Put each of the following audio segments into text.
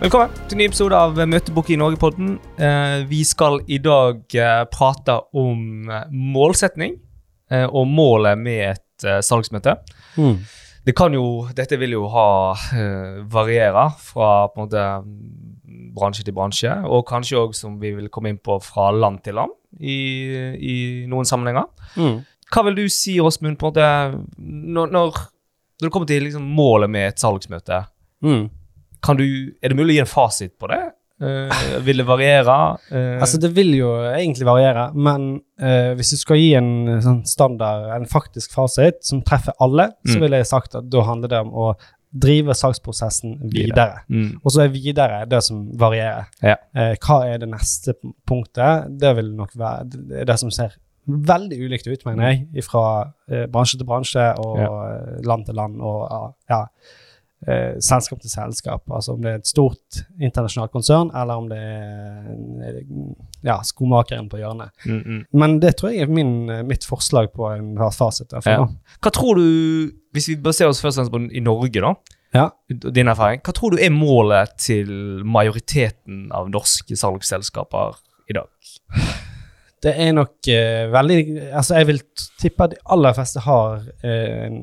Velkommen til en ny episode av Møtebukk i Norge-podden. Eh, vi skal i dag eh, prate om eh, målsetning og målet med et salgsmøte. Mm. Det kan jo, dette vil jo ha variere fra på en måte bransje til bransje, og kanskje òg, som vi vil komme inn på, fra land til land i, i noen sammenhenger. Mm. Hva vil du si, Åsmund, på en måte, når, når, når det kommer til liksom, målet med et salgsmøte? Mm. Kan du, er det mulig å gi en fasit på det? Uh, vil det variere? Uh, Altså, det vil jo egentlig variere, men uh, hvis du skal gi en sånn standard, en faktisk fasit som treffer alle, så Mm. ville jeg sagt at da handler det om å drive saksprosessen videre. mm, Og så er videre det som varierer. Ja. Hva er det neste punktet? Det vil nok være det, det som ser veldig ulikt ut, mener jeg, fra bransje til bransje og ja. land til land og ja eh, selskap til selskap. Altså om det er et stort internasjonalt konsern, eller om det er ja, skomakeren på hjørnet. mm, mm. Men det tror jeg er min, eh, mitt forslag på en fasit. Ja. Hva tror du, hvis vi baserer oss først og fremst på i Norge, da, Ja. din erfaring, hva tror du er målet til majoriteten av norske salgsselskaper i dag? Det er nok uh, veldig Altså, jeg vil tippe at de aller fleste har uh, en,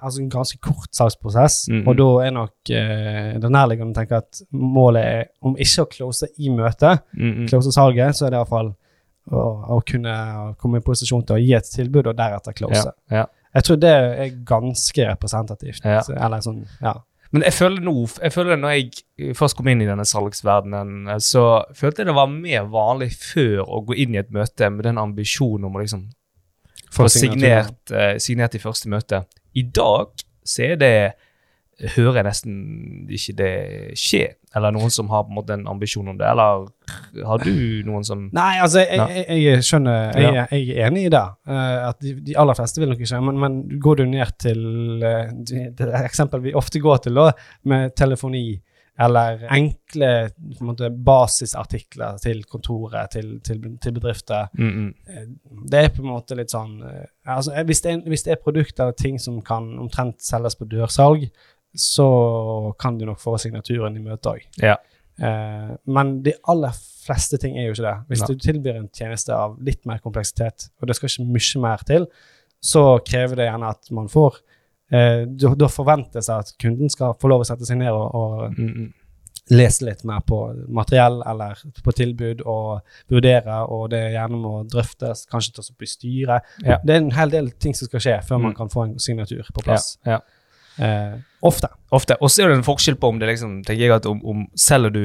altså en ganske kort salgsprosess, Mhm. og da er nok uh, det nærliggende å tenke at målet er, om ikke å close i møtet, Mm, -hmm. close salget, så er det iallfall å, å kunne komme i posisjon til å gi et tilbud, og deretter close. Ja, ja. Jeg tror det er ganske representativt. Ja. Eller sånn, ja. Men jeg føler nå, jeg føler når jeg først kom inn i denne salgsverdenen, så følte jeg det var mer vanlig før å gå inn i et møte med den ambisjonen om å liksom få signert, eh, signert i første møte. I dag så er det hører jeg nesten ikke det skje. Eller noen som har på en måte en ambisjon om det. Eller har du noen som Nei, altså, jeg, jeg, jeg skjønner jeg, jeg er enig i det. eh, at de, de aller fleste vil nok ikke, men, men går du ned til det, det eksempel vi ofte går til, da, med telefoni, eller enkle på en måte, basisartikler til kontoret, til, til, til bedrifter mm, mm. eh, Det er på en måte litt sånn altså, hvis, det er, hvis det er produkter eller ting som kan omtrent selges på dørsalg, så kan du nok få signaturen i møtet òg. Ja. Eh, men de aller fleste ting er jo ikke det. Hvis du tilbyr en tjeneste av litt mer kompleksitet, og det skal ikke mye mer til, så krever det gjerne at man får eh, Da forventes det at kunden skal få lov å sette seg ned og, og Mm, mm. lese litt mer på materiell eller på tilbud og vurdere, og det gjerne må drøftes, kanskje tas opp i styret. Ja. Det er en hel del ting som skal skje før man Mm. kan få en signatur på plass. Ja, ja. Eh, ofte. Ofte. Og så er det en forskjell på om det liksom, tenker jeg at om, om selger du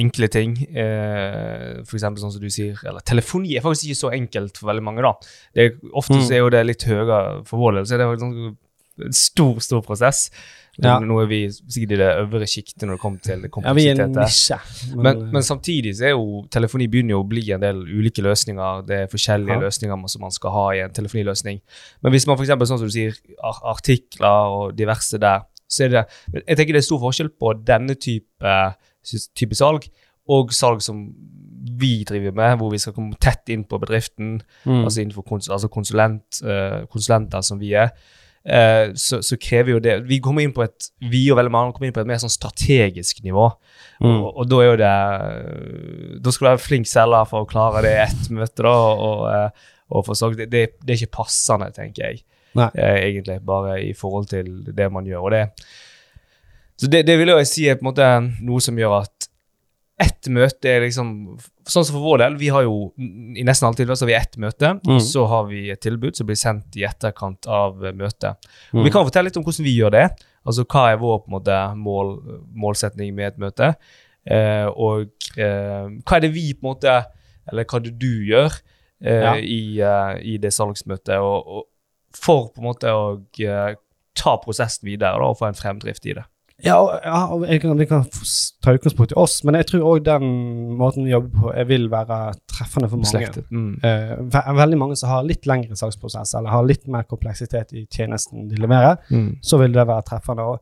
enkle ting, eh, eksempel sånn som du sier, eller telefoni er faktisk ikke så enkelt for veldig mange da. Det er, ofte Mm. så er jo det litt høyere for vår del, så er det faktisk sånn, en stor, stor prosess. Ja. Er vi sikkert i det øvre sjiktet når det kommer til Ja, vi er en kompleksitet. nisje. Men, men samtidig så er jo telefoni begynner jo å bli en del ulike løsninger. Det er forskjellige Ja. løsninger som man skal ha i en telefoniløsning. Men hvis man f.eks. sånn som du sier, artikler og diverse der, så er det Jeg tenker det er stor forskjell på denne type, type salg og salg som vi driver med, hvor vi skal komme tett inn på bedriften, Mm. altså innenfor kons altså konsulent, eh, konsulenter som vi er. Eh, så, så krever jo det Vi kommer inn på et vi og veldig mange kommer inn på et mer sånn strategisk nivå. Mm. Og, og da er jo det Da skal du være flink selger for å klare det i ett møte, da, og, eh, og for sagt det, det, det er ikke passende, tenker jeg. Eh, egentlig, bare i forhold til det man gjør. Og det Så det, det vil jeg si er på en måte noe som gjør at ett møte er liksom Sånn som for vår del, vi har jo i nesten alle tilfeller så har vi ett møte, Mm. så har vi et tilbud som blir sendt i etterkant av eh, møtet. Mm. Vi kan fortelle litt om hvordan vi gjør det. Altså hva er vår på en måte mål, målsetning med et møte. Eh, og eh, hva er det vi på en måte Eller hva er det du gjør eh, Ja. i, eh, i det salgsmøtet, og, og for på en måte å eh, ta prosessen videre da, og få en fremdrift i det. Ja, ja, jeg kan, vi kan ta utgangspunkt i oss, men jeg tror òg den måten vi jobber på, jeg vil være treffende for mange. Mm. Eh, veldig mange som har litt lengre saksprosess, eller har litt mer kompleksitet i tjenesten de leverer, Mm. så vil det være treffende. Og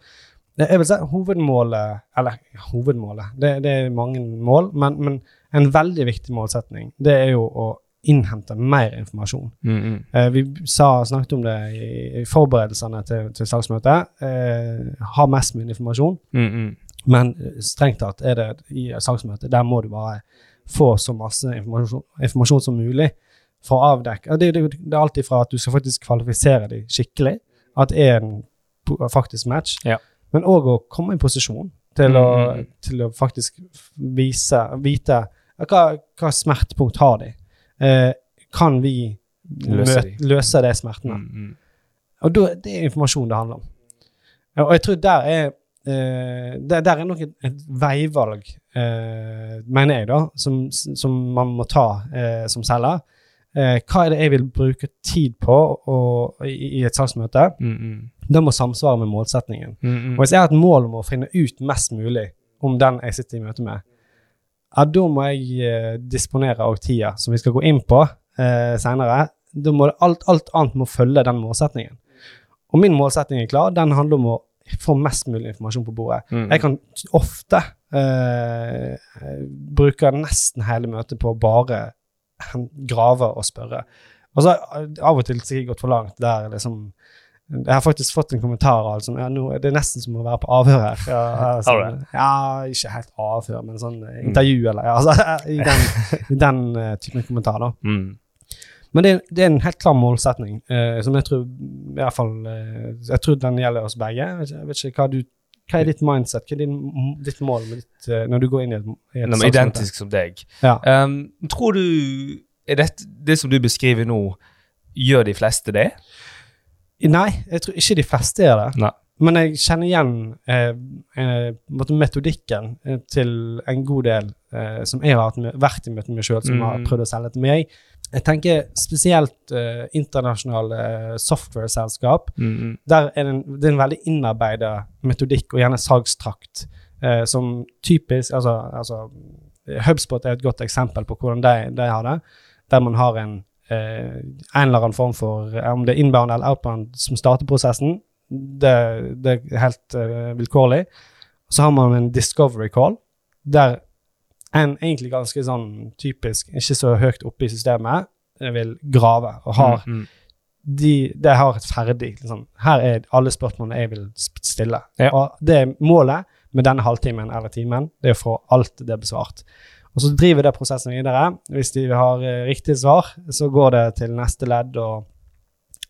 jeg vil si hovedmålet Eller hovedmålet, det, det er mange mål, men, men en veldig viktig målsetning, det er jo å innhente mer informasjon. Mm, mm. Eh, vi sa, snakket om det i, i forberedelsene til, til salgsmøtet. Eh, ha mest mulig informasjon. Mm. Men eh, strengt tatt er det i salgsmøtet der må du bare få så masse informasjon, informasjon som mulig for å avdekke det, det, det er alltid fra at du skal faktisk kvalifisere dem skikkelig, at det er en faktisk match, Ja. men òg å komme i posisjon til, å, til å faktisk vise, vite hva, hva smertepunkt har de. Eh, kan vi Løse møte, de. løse de smertene? Mm, mm. Og da, det er informasjon det handler om. Og jeg tror der er eh, der, der er nok et, et veivalg, eh, mener jeg, da, som, som man må ta eh, som selger. Eh, hva er det jeg vil bruke tid på og, i, i et salgsmøte? Mm, mm. Det må samsvare med målsetningen. Mm, mm. Og hvis jeg har et mål om å finne ut mest mulig om den jeg sitter i møte med, ja, da må jeg eh, disponere av tida, som vi skal gå inn på eh, seinere. Da må alt, alt annet må følge den målsetningen. Og min målsetning er klar. Den handler om å få mest mulig informasjon på bordet. Mm. Jeg kan ofte eh, bruke nesten hele møtet på å bare grave og spørre. Og så av og til sikkert gått for langt der liksom Jeg har faktisk fått en kommentar sånn, ja, nå, det er nesten som å være på avhør her. Ja, det? ja ikke helt avhør, men sånn intervju, intervju eller altså, i den, i den eh, typen kommentar, da. Mm. Men det, det er en helt klar målsetning, uh, som jeg tror i hvert fall uh, Jeg tror den gjelder oss begge. Jeg vet ikke, hva du hva er ditt mindset? Hva er din, ditt mål med ditt, når du går inn i et, i et men identisk som deg. Ja. Um, tror du er det, Det som du beskriver nå, gjør de fleste det? Nei, jeg tror ikke de fleste gjør det. Nei. Men jeg kjenner igjen eh, eh, metodikken eh, til en god del eh, som jeg har vært i møte med sjøl, som Mm. har prøvd å selge til meg. Jeg tenker spesielt eh, internasjonale eh, software-selskap. Mm. Der er det en, det er en veldig innarbeida metodikk og gjerne salgstrakt som typisk altså, altså, HubSpot er et godt eksempel på hvordan de, de har det. Der man har en, en eller annen form for eh, Om det er inbound eller outbound som starter prosessen, det, det er helt eh, vilkårlig. Så har man en discovery call, der en egentlig ganske sånn typisk, ikke så høyt oppe i systemet, eh, vil grave og har Mm, mm. de, de har et ferdig liksom, Her er alle spørsmålene jeg vil stille. Ja. Og det er målet med denne halvtimen eller timen, det er å få alt det besvart. Og så driver det prosessen videre. Hvis de har eh, riktig svar, så går det til neste ledd og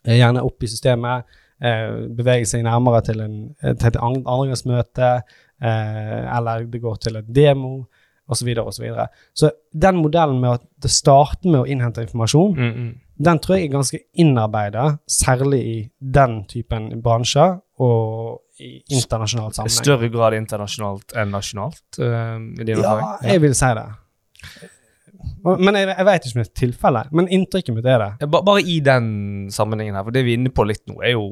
eh, gjerne opp i systemet. Eh, bevege seg nærmere til, en, til et an- andregangsmøte, eller det går til en demo, osv. Så, videre, og så, videre. så den modellen med at det starter med å innhente informasjon, Mm, mm. den tror jeg er ganske innarbeida, særlig i den typen bransjer og i internasjonal I sammenheng. større grad internasjonalt enn nasjonalt, uh, i Ja, jeg vil si det. Men jeg, jeg vet ikke om det er tilfellet, men inntrykket mitt er det. Bare, Bare i den sammenhengen her, for det vi er inne på litt nå, er jo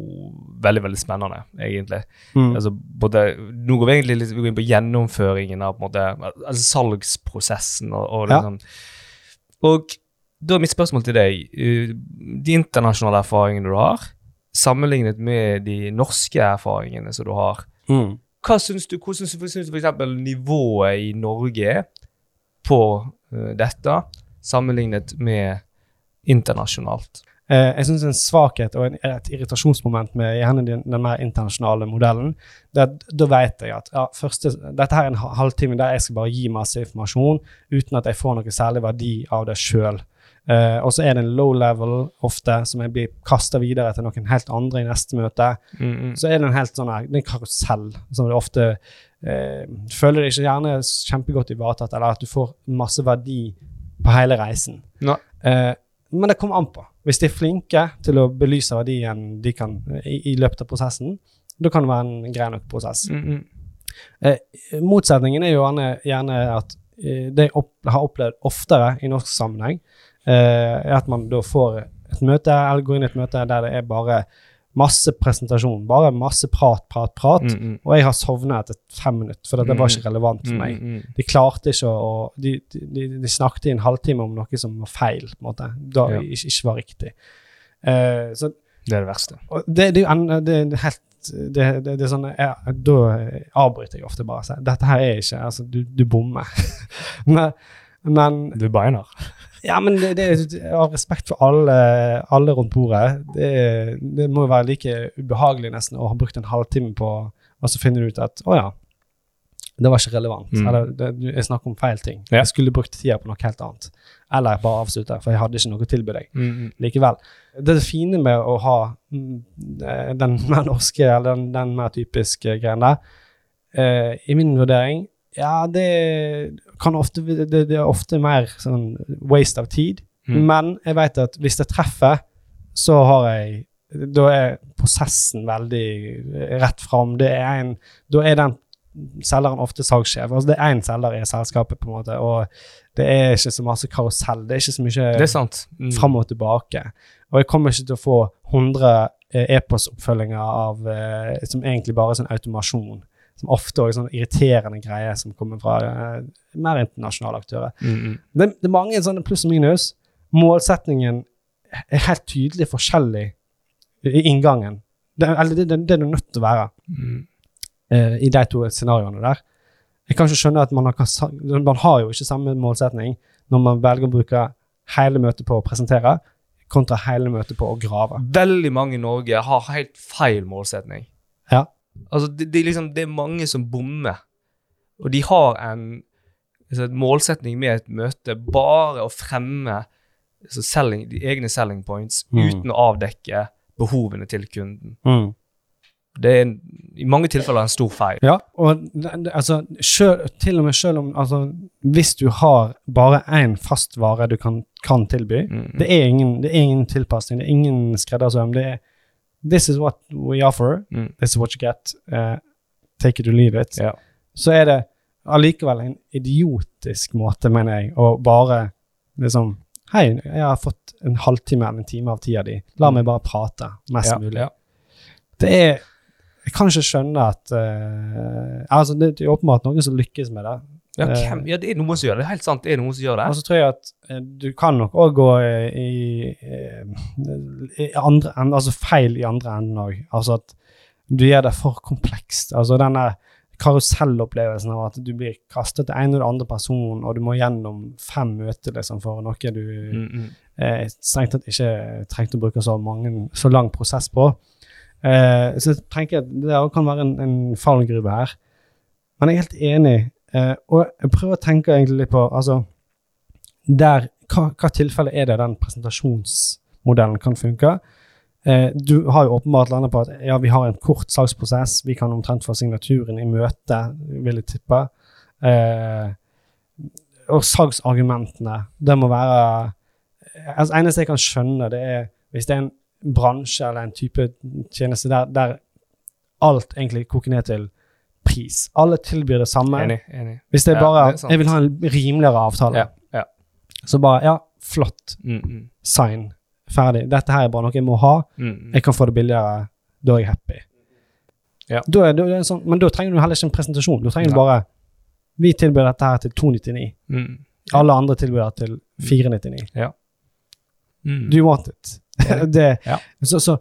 veldig veldig spennende, egentlig. Mm. Altså, både, nå går vi egentlig litt vi går inn på gjennomføringen av på en måte, altså salgsprosessen. Og, og, Ja. liksom. og da er mitt spørsmål til deg eh, De internasjonale erfaringene du har, sammenlignet med de norske erfaringene som du har, Mm. hva syns du, hvordan syns du eksempel nivået i Norge er på dette, sammenlignet med internasjonalt? Eh, jeg syns en svakhet og et irritasjonsmoment med den, mer internasjonale modellen, det da vet jeg at ja, første, dette her er en halvtime der jeg skal bare gi masse informasjon uten at jeg får noe særlig verdi av det sjøl. Eh, og så er det en low level ofte som blir kasta videre til noen helt andre i neste møte. Mm, mm. Så er det en helt sånn her, det er en karusell som du ofte uh, føler deg ikke gjerne kjempegodt ivaretatt, eller at du får masse verdi på hele reisen. No. Uh, men det kommer an på. Hvis de er flinke til å belyse verdien de kan i, i løpet av prosessen, da kan det være en grei nok prosess. Mm. Motsetningen er jo gjerne, gjerne at eh, det jeg opp, har opplevd oftere i norsk sammenheng, eh, er at man da får et møte, eller går inn i et møte der det er bare masse presentasjon, bare masse prat, prat, prat. Mm, mm. Og jeg har sovna etter fem minutter, for det var ikke relevant for meg. Mm, mm. De klarte ikke å De, de, de snakket i en halvtime om noe som var feil, på en måte. Da Ja. ikke, ikke var riktig. Uh, så Det er det verste. og det, det det er helt det, det, det er sånn ja, Da avbryter jeg ofte bare. Så, Dette her er ikke Altså, du, du bommer. men, men Du beiner. Ja, men det, det, av respekt for alle, alle rundt bordet, det, det må jo være like ubehagelig nesten å ha brukt en halvtime på, og så finner du ut at å ja, Det var ikke relevant. Mm. Eller det, jeg snakker om feil ting. Ja. Jeg skulle brukt tida på noe helt annet. Eller bare avslutte, for jeg hadde ikke noe å tilby deg Mm. likevel. Det fine med å ha mm, eh, den mer norske, eller den, den mer typiske greien der, eh, i min vurdering, ja, det kan ofte det, det er ofte mer sånn waste av tid. Mm. Men jeg vet at hvis det treffer, så har jeg Da er prosessen veldig rett fram. Det er en Da er den selgeren ofte salgssjef. Altså det er én selger i selskapet, på en måte, og det er ikke så masse karusell. Det er ikke så mye Det. Mm. fram og tilbake. Og jeg kommer ikke til å få 100 eh, e-postoppfølginger av eh, som egentlig bare er sånn automasjon. Som ofte er sånn irriterende greie som kommer fra uh, mer internasjonale aktører. Mm, -hmm. Det, det er mange sånne pluss og minus. Målsetningen er helt tydelig forskjellig i inngangen. Det, eller det, det, det er det nødt til å være Mm. uh, i de to scenarioene der. Jeg kan ikke skjønne at man har, man har jo ikke samme målsetning når man velger å bruke hele møtet på å presentere, kontra hele møtet på å grave. Veldig mange i Norge har helt feil målsetning. Ja. Altså, det, det, liksom, det er mange som bommer. Og de har en altså, målsetning med et møte bare å fremme altså, selling, de egne selling points Mm. uten å avdekke behovene til kunden. Mm. Det er en, i mange tilfeller en stor feil. Ja, og altså, selv, til og med selv om altså, Hvis du har bare én fast vare du kan, kan tilby, Mm. det, er ingen, det er ingen tilpasning, det er ingen skreddersøm. Det er This is what we offer, Mm. this is what you get. Uh, take it or leave it. Ja. Så er det allikevel en idiotisk måte, mener jeg, å bare liksom Hei, jeg har fått en halvtime eller en time av tida di. La meg bare prate mest Ja, mulig. ja. Det er Jeg kan ikke skjønne at uh, Altså, det er åpenbart noen som lykkes med det. Ja, Eh, hvem, ja, det er noen som gjør det. Det er helt sant, det er noen som gjør det. Og så tror jeg at eh, du kan nok òg gå i, i, i andre enden, altså feil i andre enden òg. Altså at du gjør det for komplekst. Altså denne karusellopplevelsen av at du blir kastet til en og den andre personen, og du må gjennom fem møter liksom, for noe du Mm, mm. eh, strengt tatt ikke trengte å bruke så, mange, så lang prosess på. Eh, så jeg tenker at det kan være en, en fallgruve her. Men jeg er helt enig, eh, og jeg prøver å tenke egentlig litt på altså, der, hva, hva tilfelle er det den presentasjonsmodellen kan funke? Eh, du har jo åpenbart landet på at ja, vi har en kort salgsprosess, vi kan omtrent få signaturen i møte, vil jeg tippe. Eh, og salgsargumentene, det må være altså, eneste jeg kan skjønne, det er hvis det er en bransje eller en type tjeneste der, der alt egentlig koker ned til pris. Alle tilbyr det samme. Enig. enig. Hvis det er Ja, bare det er. Jeg vil ha en rimeligere avtale. Ja, ja. Så bare Ja, flott. Mm, mm, Sign. Ferdig. Dette her er bare noe jeg må ha. mm, mm. Jeg kan få det billigere. Da er jeg happy. Ja. Da er, da er sånn, men da trenger du heller ikke en presentasjon. Du trenger du bare Vi tilbyr dette her til 299. Mm. Alle andre tilbyr det til 499. Mm. Do you want it? det, Ja. så, så,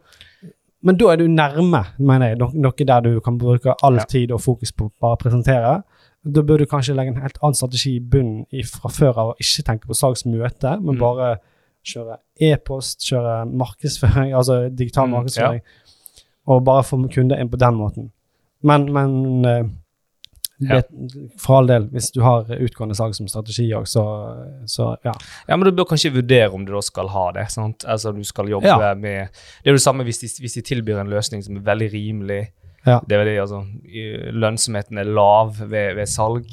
men da er du nærme, mener jeg, no- noe der du kan bruke all Ja. tid og fokus på å bare presentere. Da bør du kanskje legge en helt annen strategi i bunnen fra før av å ikke tenke på salgsmøte, men Mm. bare kjøre e-post, kjøre markedsføring, altså digital Mm, markedsføring, og bare få kunder inn på den måten. Men, men eh, Ja. for all del, hvis du har utgående salg som strategi òg, så, så ja. Ja, men du bør kanskje vurdere om du da skal ha det. sant? Altså du skal jobbe Ja. med Det er jo det samme hvis de, hvis de tilbyr en løsning som er veldig rimelig. Ja. Det er det, altså, Lønnsomheten er lav ved, ved salg.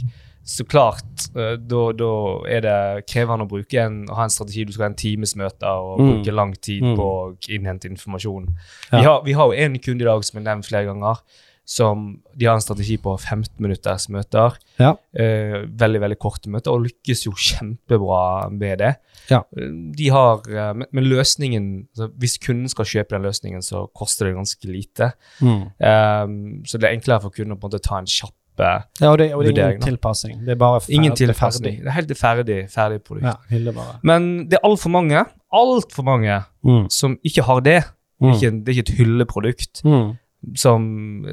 Så klart, eh, da, da er det krevende å en, ha en strategi. Du skal ha en times møter og Mm. bruke lang tid Mm. på å innhente informasjon. Ja. Vi, har, vi har jo en kunde i dag som er nevnt flere ganger, som de har en strategi på 15 minutters møter. Ja. Eh, veldig, veldig korte møter, og lykkes jo kjempebra med det. Ja. Eh, De har, eh, men, løsningen, altså, hvis kunden skal kjøpe den løsningen, så koster det ganske lite. Eh, så det er enklere for kunden å på en måte ta en kjapp eh, Ja, og det, og det er ingen tilpassing. Det er bare ferdig. Ingen ferdig. Det er helt ferdig, ferdig produkt. Ja. Men det er altfor mange, altfor mange, Mm. som ikke har det. Det er ikke, det er ikke et hylleprodukt Mm. Som,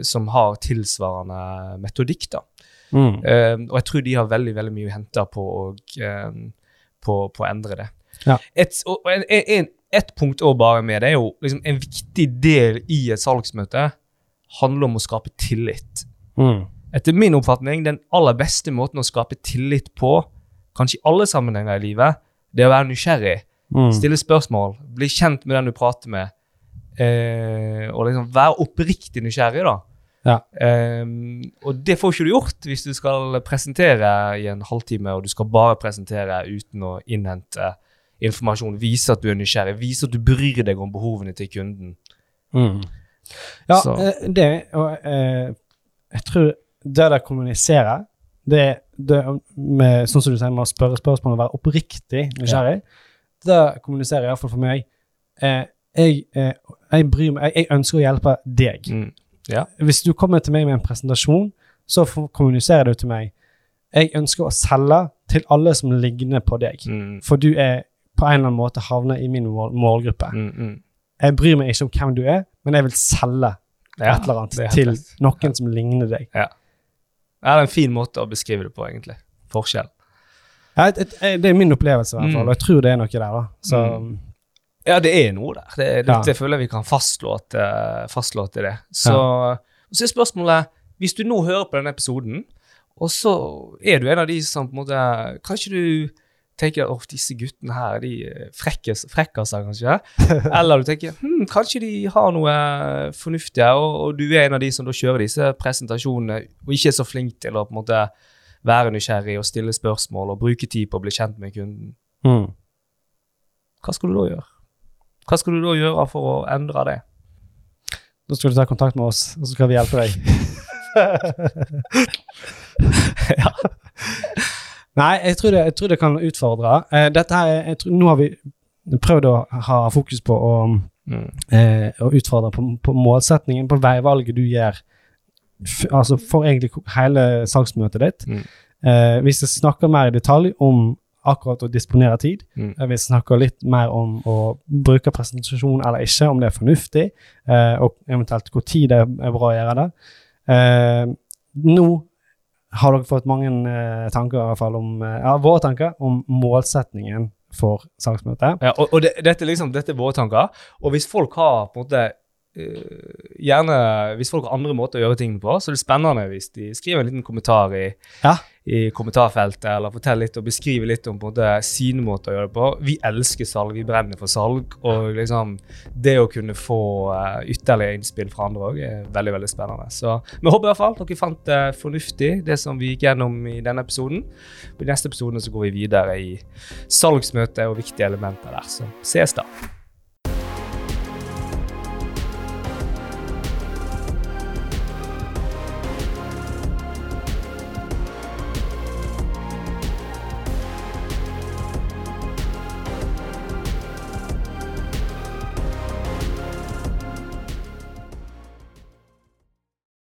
som har tilsvarende metodikk. da. Mm. Uh, og jeg tror de har veldig veldig mye å hente på å, uh, på, på endre det. Ja. Et, og en, en, et punkt òg bare med det er jo liksom en viktig del i et salgsmøte handler om å skape tillit. Mm. etter min oppfatning, den aller beste måten å skape tillit på, kanskje i alle sammenhenger i livet, det er å være nysgjerrig. Mm. Stille spørsmål, bli kjent med den du prater med, eh, og liksom være oppriktig nysgjerrig, da. Ja. Ehm, og det får ikke du gjort hvis du skal presentere i en halvtime, og du skal bare presentere uten å innhente informasjon. Vise at du er nysgjerrig, vise at du bryr deg om behovene til kunden. Mm. Ja, Så- eh, det og eh, Jeg tror det der kommuniserer det, det med, Sånn som du sier, med å spørre spørsmål og være oppriktig nysgjerrig, det kommuniserer iallfall for meg. Eh, jeg, eh, jeg bryr meg, jeg, ønsker å hjelpe deg. Mm. Hvis du kommer til meg med en presentasjon, så kommuniserer du til meg Jeg ønsker å selge til alle som ligner på deg, Mm. for du er på en eller annen måte havner i min mål målgruppe. Mm. Mm. Jeg bryr meg ikke om hvem du er, men jeg vil selge Ja, et eller annet til noen noen som ligner deg. Ja, det er en fin måte å beskrive det på, egentlig. Forskjell. Ja, et, et, et, det er min opplevelse, i hvert fall, Mm. og jeg tror det er noe der. da. Så, Mm. Ja, det er noe der. Det, Ja. dette føler jeg vi kan fastslå at, fastslå at det. Så, ja. så er spørsmålet Hvis du nå hører på denne episoden, og så er du en av de som på en måte Kanskje du tenker at disse guttene her, de frekkes, frekkaser, kanskje? Eller du tenker hm, kanskje de har noe fornuftig og, og du er en av de som da kjører disse presentasjonene og ikke er så flink til å på en måte være nysgjerrig og stille spørsmål og bruke tid på å bli kjent med kunden. mm. Hva skal du da gjøre? Hva skal du da gjøre for å endre det? Da skal du ta kontakt med oss, og så skal vi hjelpe deg. Ja. Nei, jeg tror, det, jeg tror det kan utfordre. Eh, dette her, er- tror, Nå har vi prøvd å ha fokus på å, Mm. eh, å utfordre på, på målsetningen, på veivalget du gjør altså for egentlig hele salgsmøtet ditt. Mm. Eh, hvis jeg snakker mer i detalj om akkurat å disponere tid, Mm. Vi snakker litt mer om å bruke presentasjon eller ikke, om det er fornuftig, eh, og eventuelt hvor tid det er bra å gjøre det. Eh, nå har dere fått mange eh, tanker i hvert fall om, eh, ja, våre tanker om målsetningen for salgsmøtet. Ja, og, og det, dette, liksom, dette er våre tanker. Og hvis folk har på en måte eh, Gjerne hvis folk har andre måter å gjøre ting på, så er det spennende hvis de skriver en liten kommentar i, Ja. i kommentarfeltet, eller forteller litt og beskriver litt om på en måte sine måter å gjøre det på. Vi elsker salg, vi brenner for salg, og liksom det å kunne få eh, ytterligere innspill fra andre òg er veldig veldig spennende. Så vi håper i hvert fall dere fant det fornuftig, det som vi gikk gjennom i denne episoden. I neste episode så går vi videre i salgsmøte og viktige elementer der. Så ses da.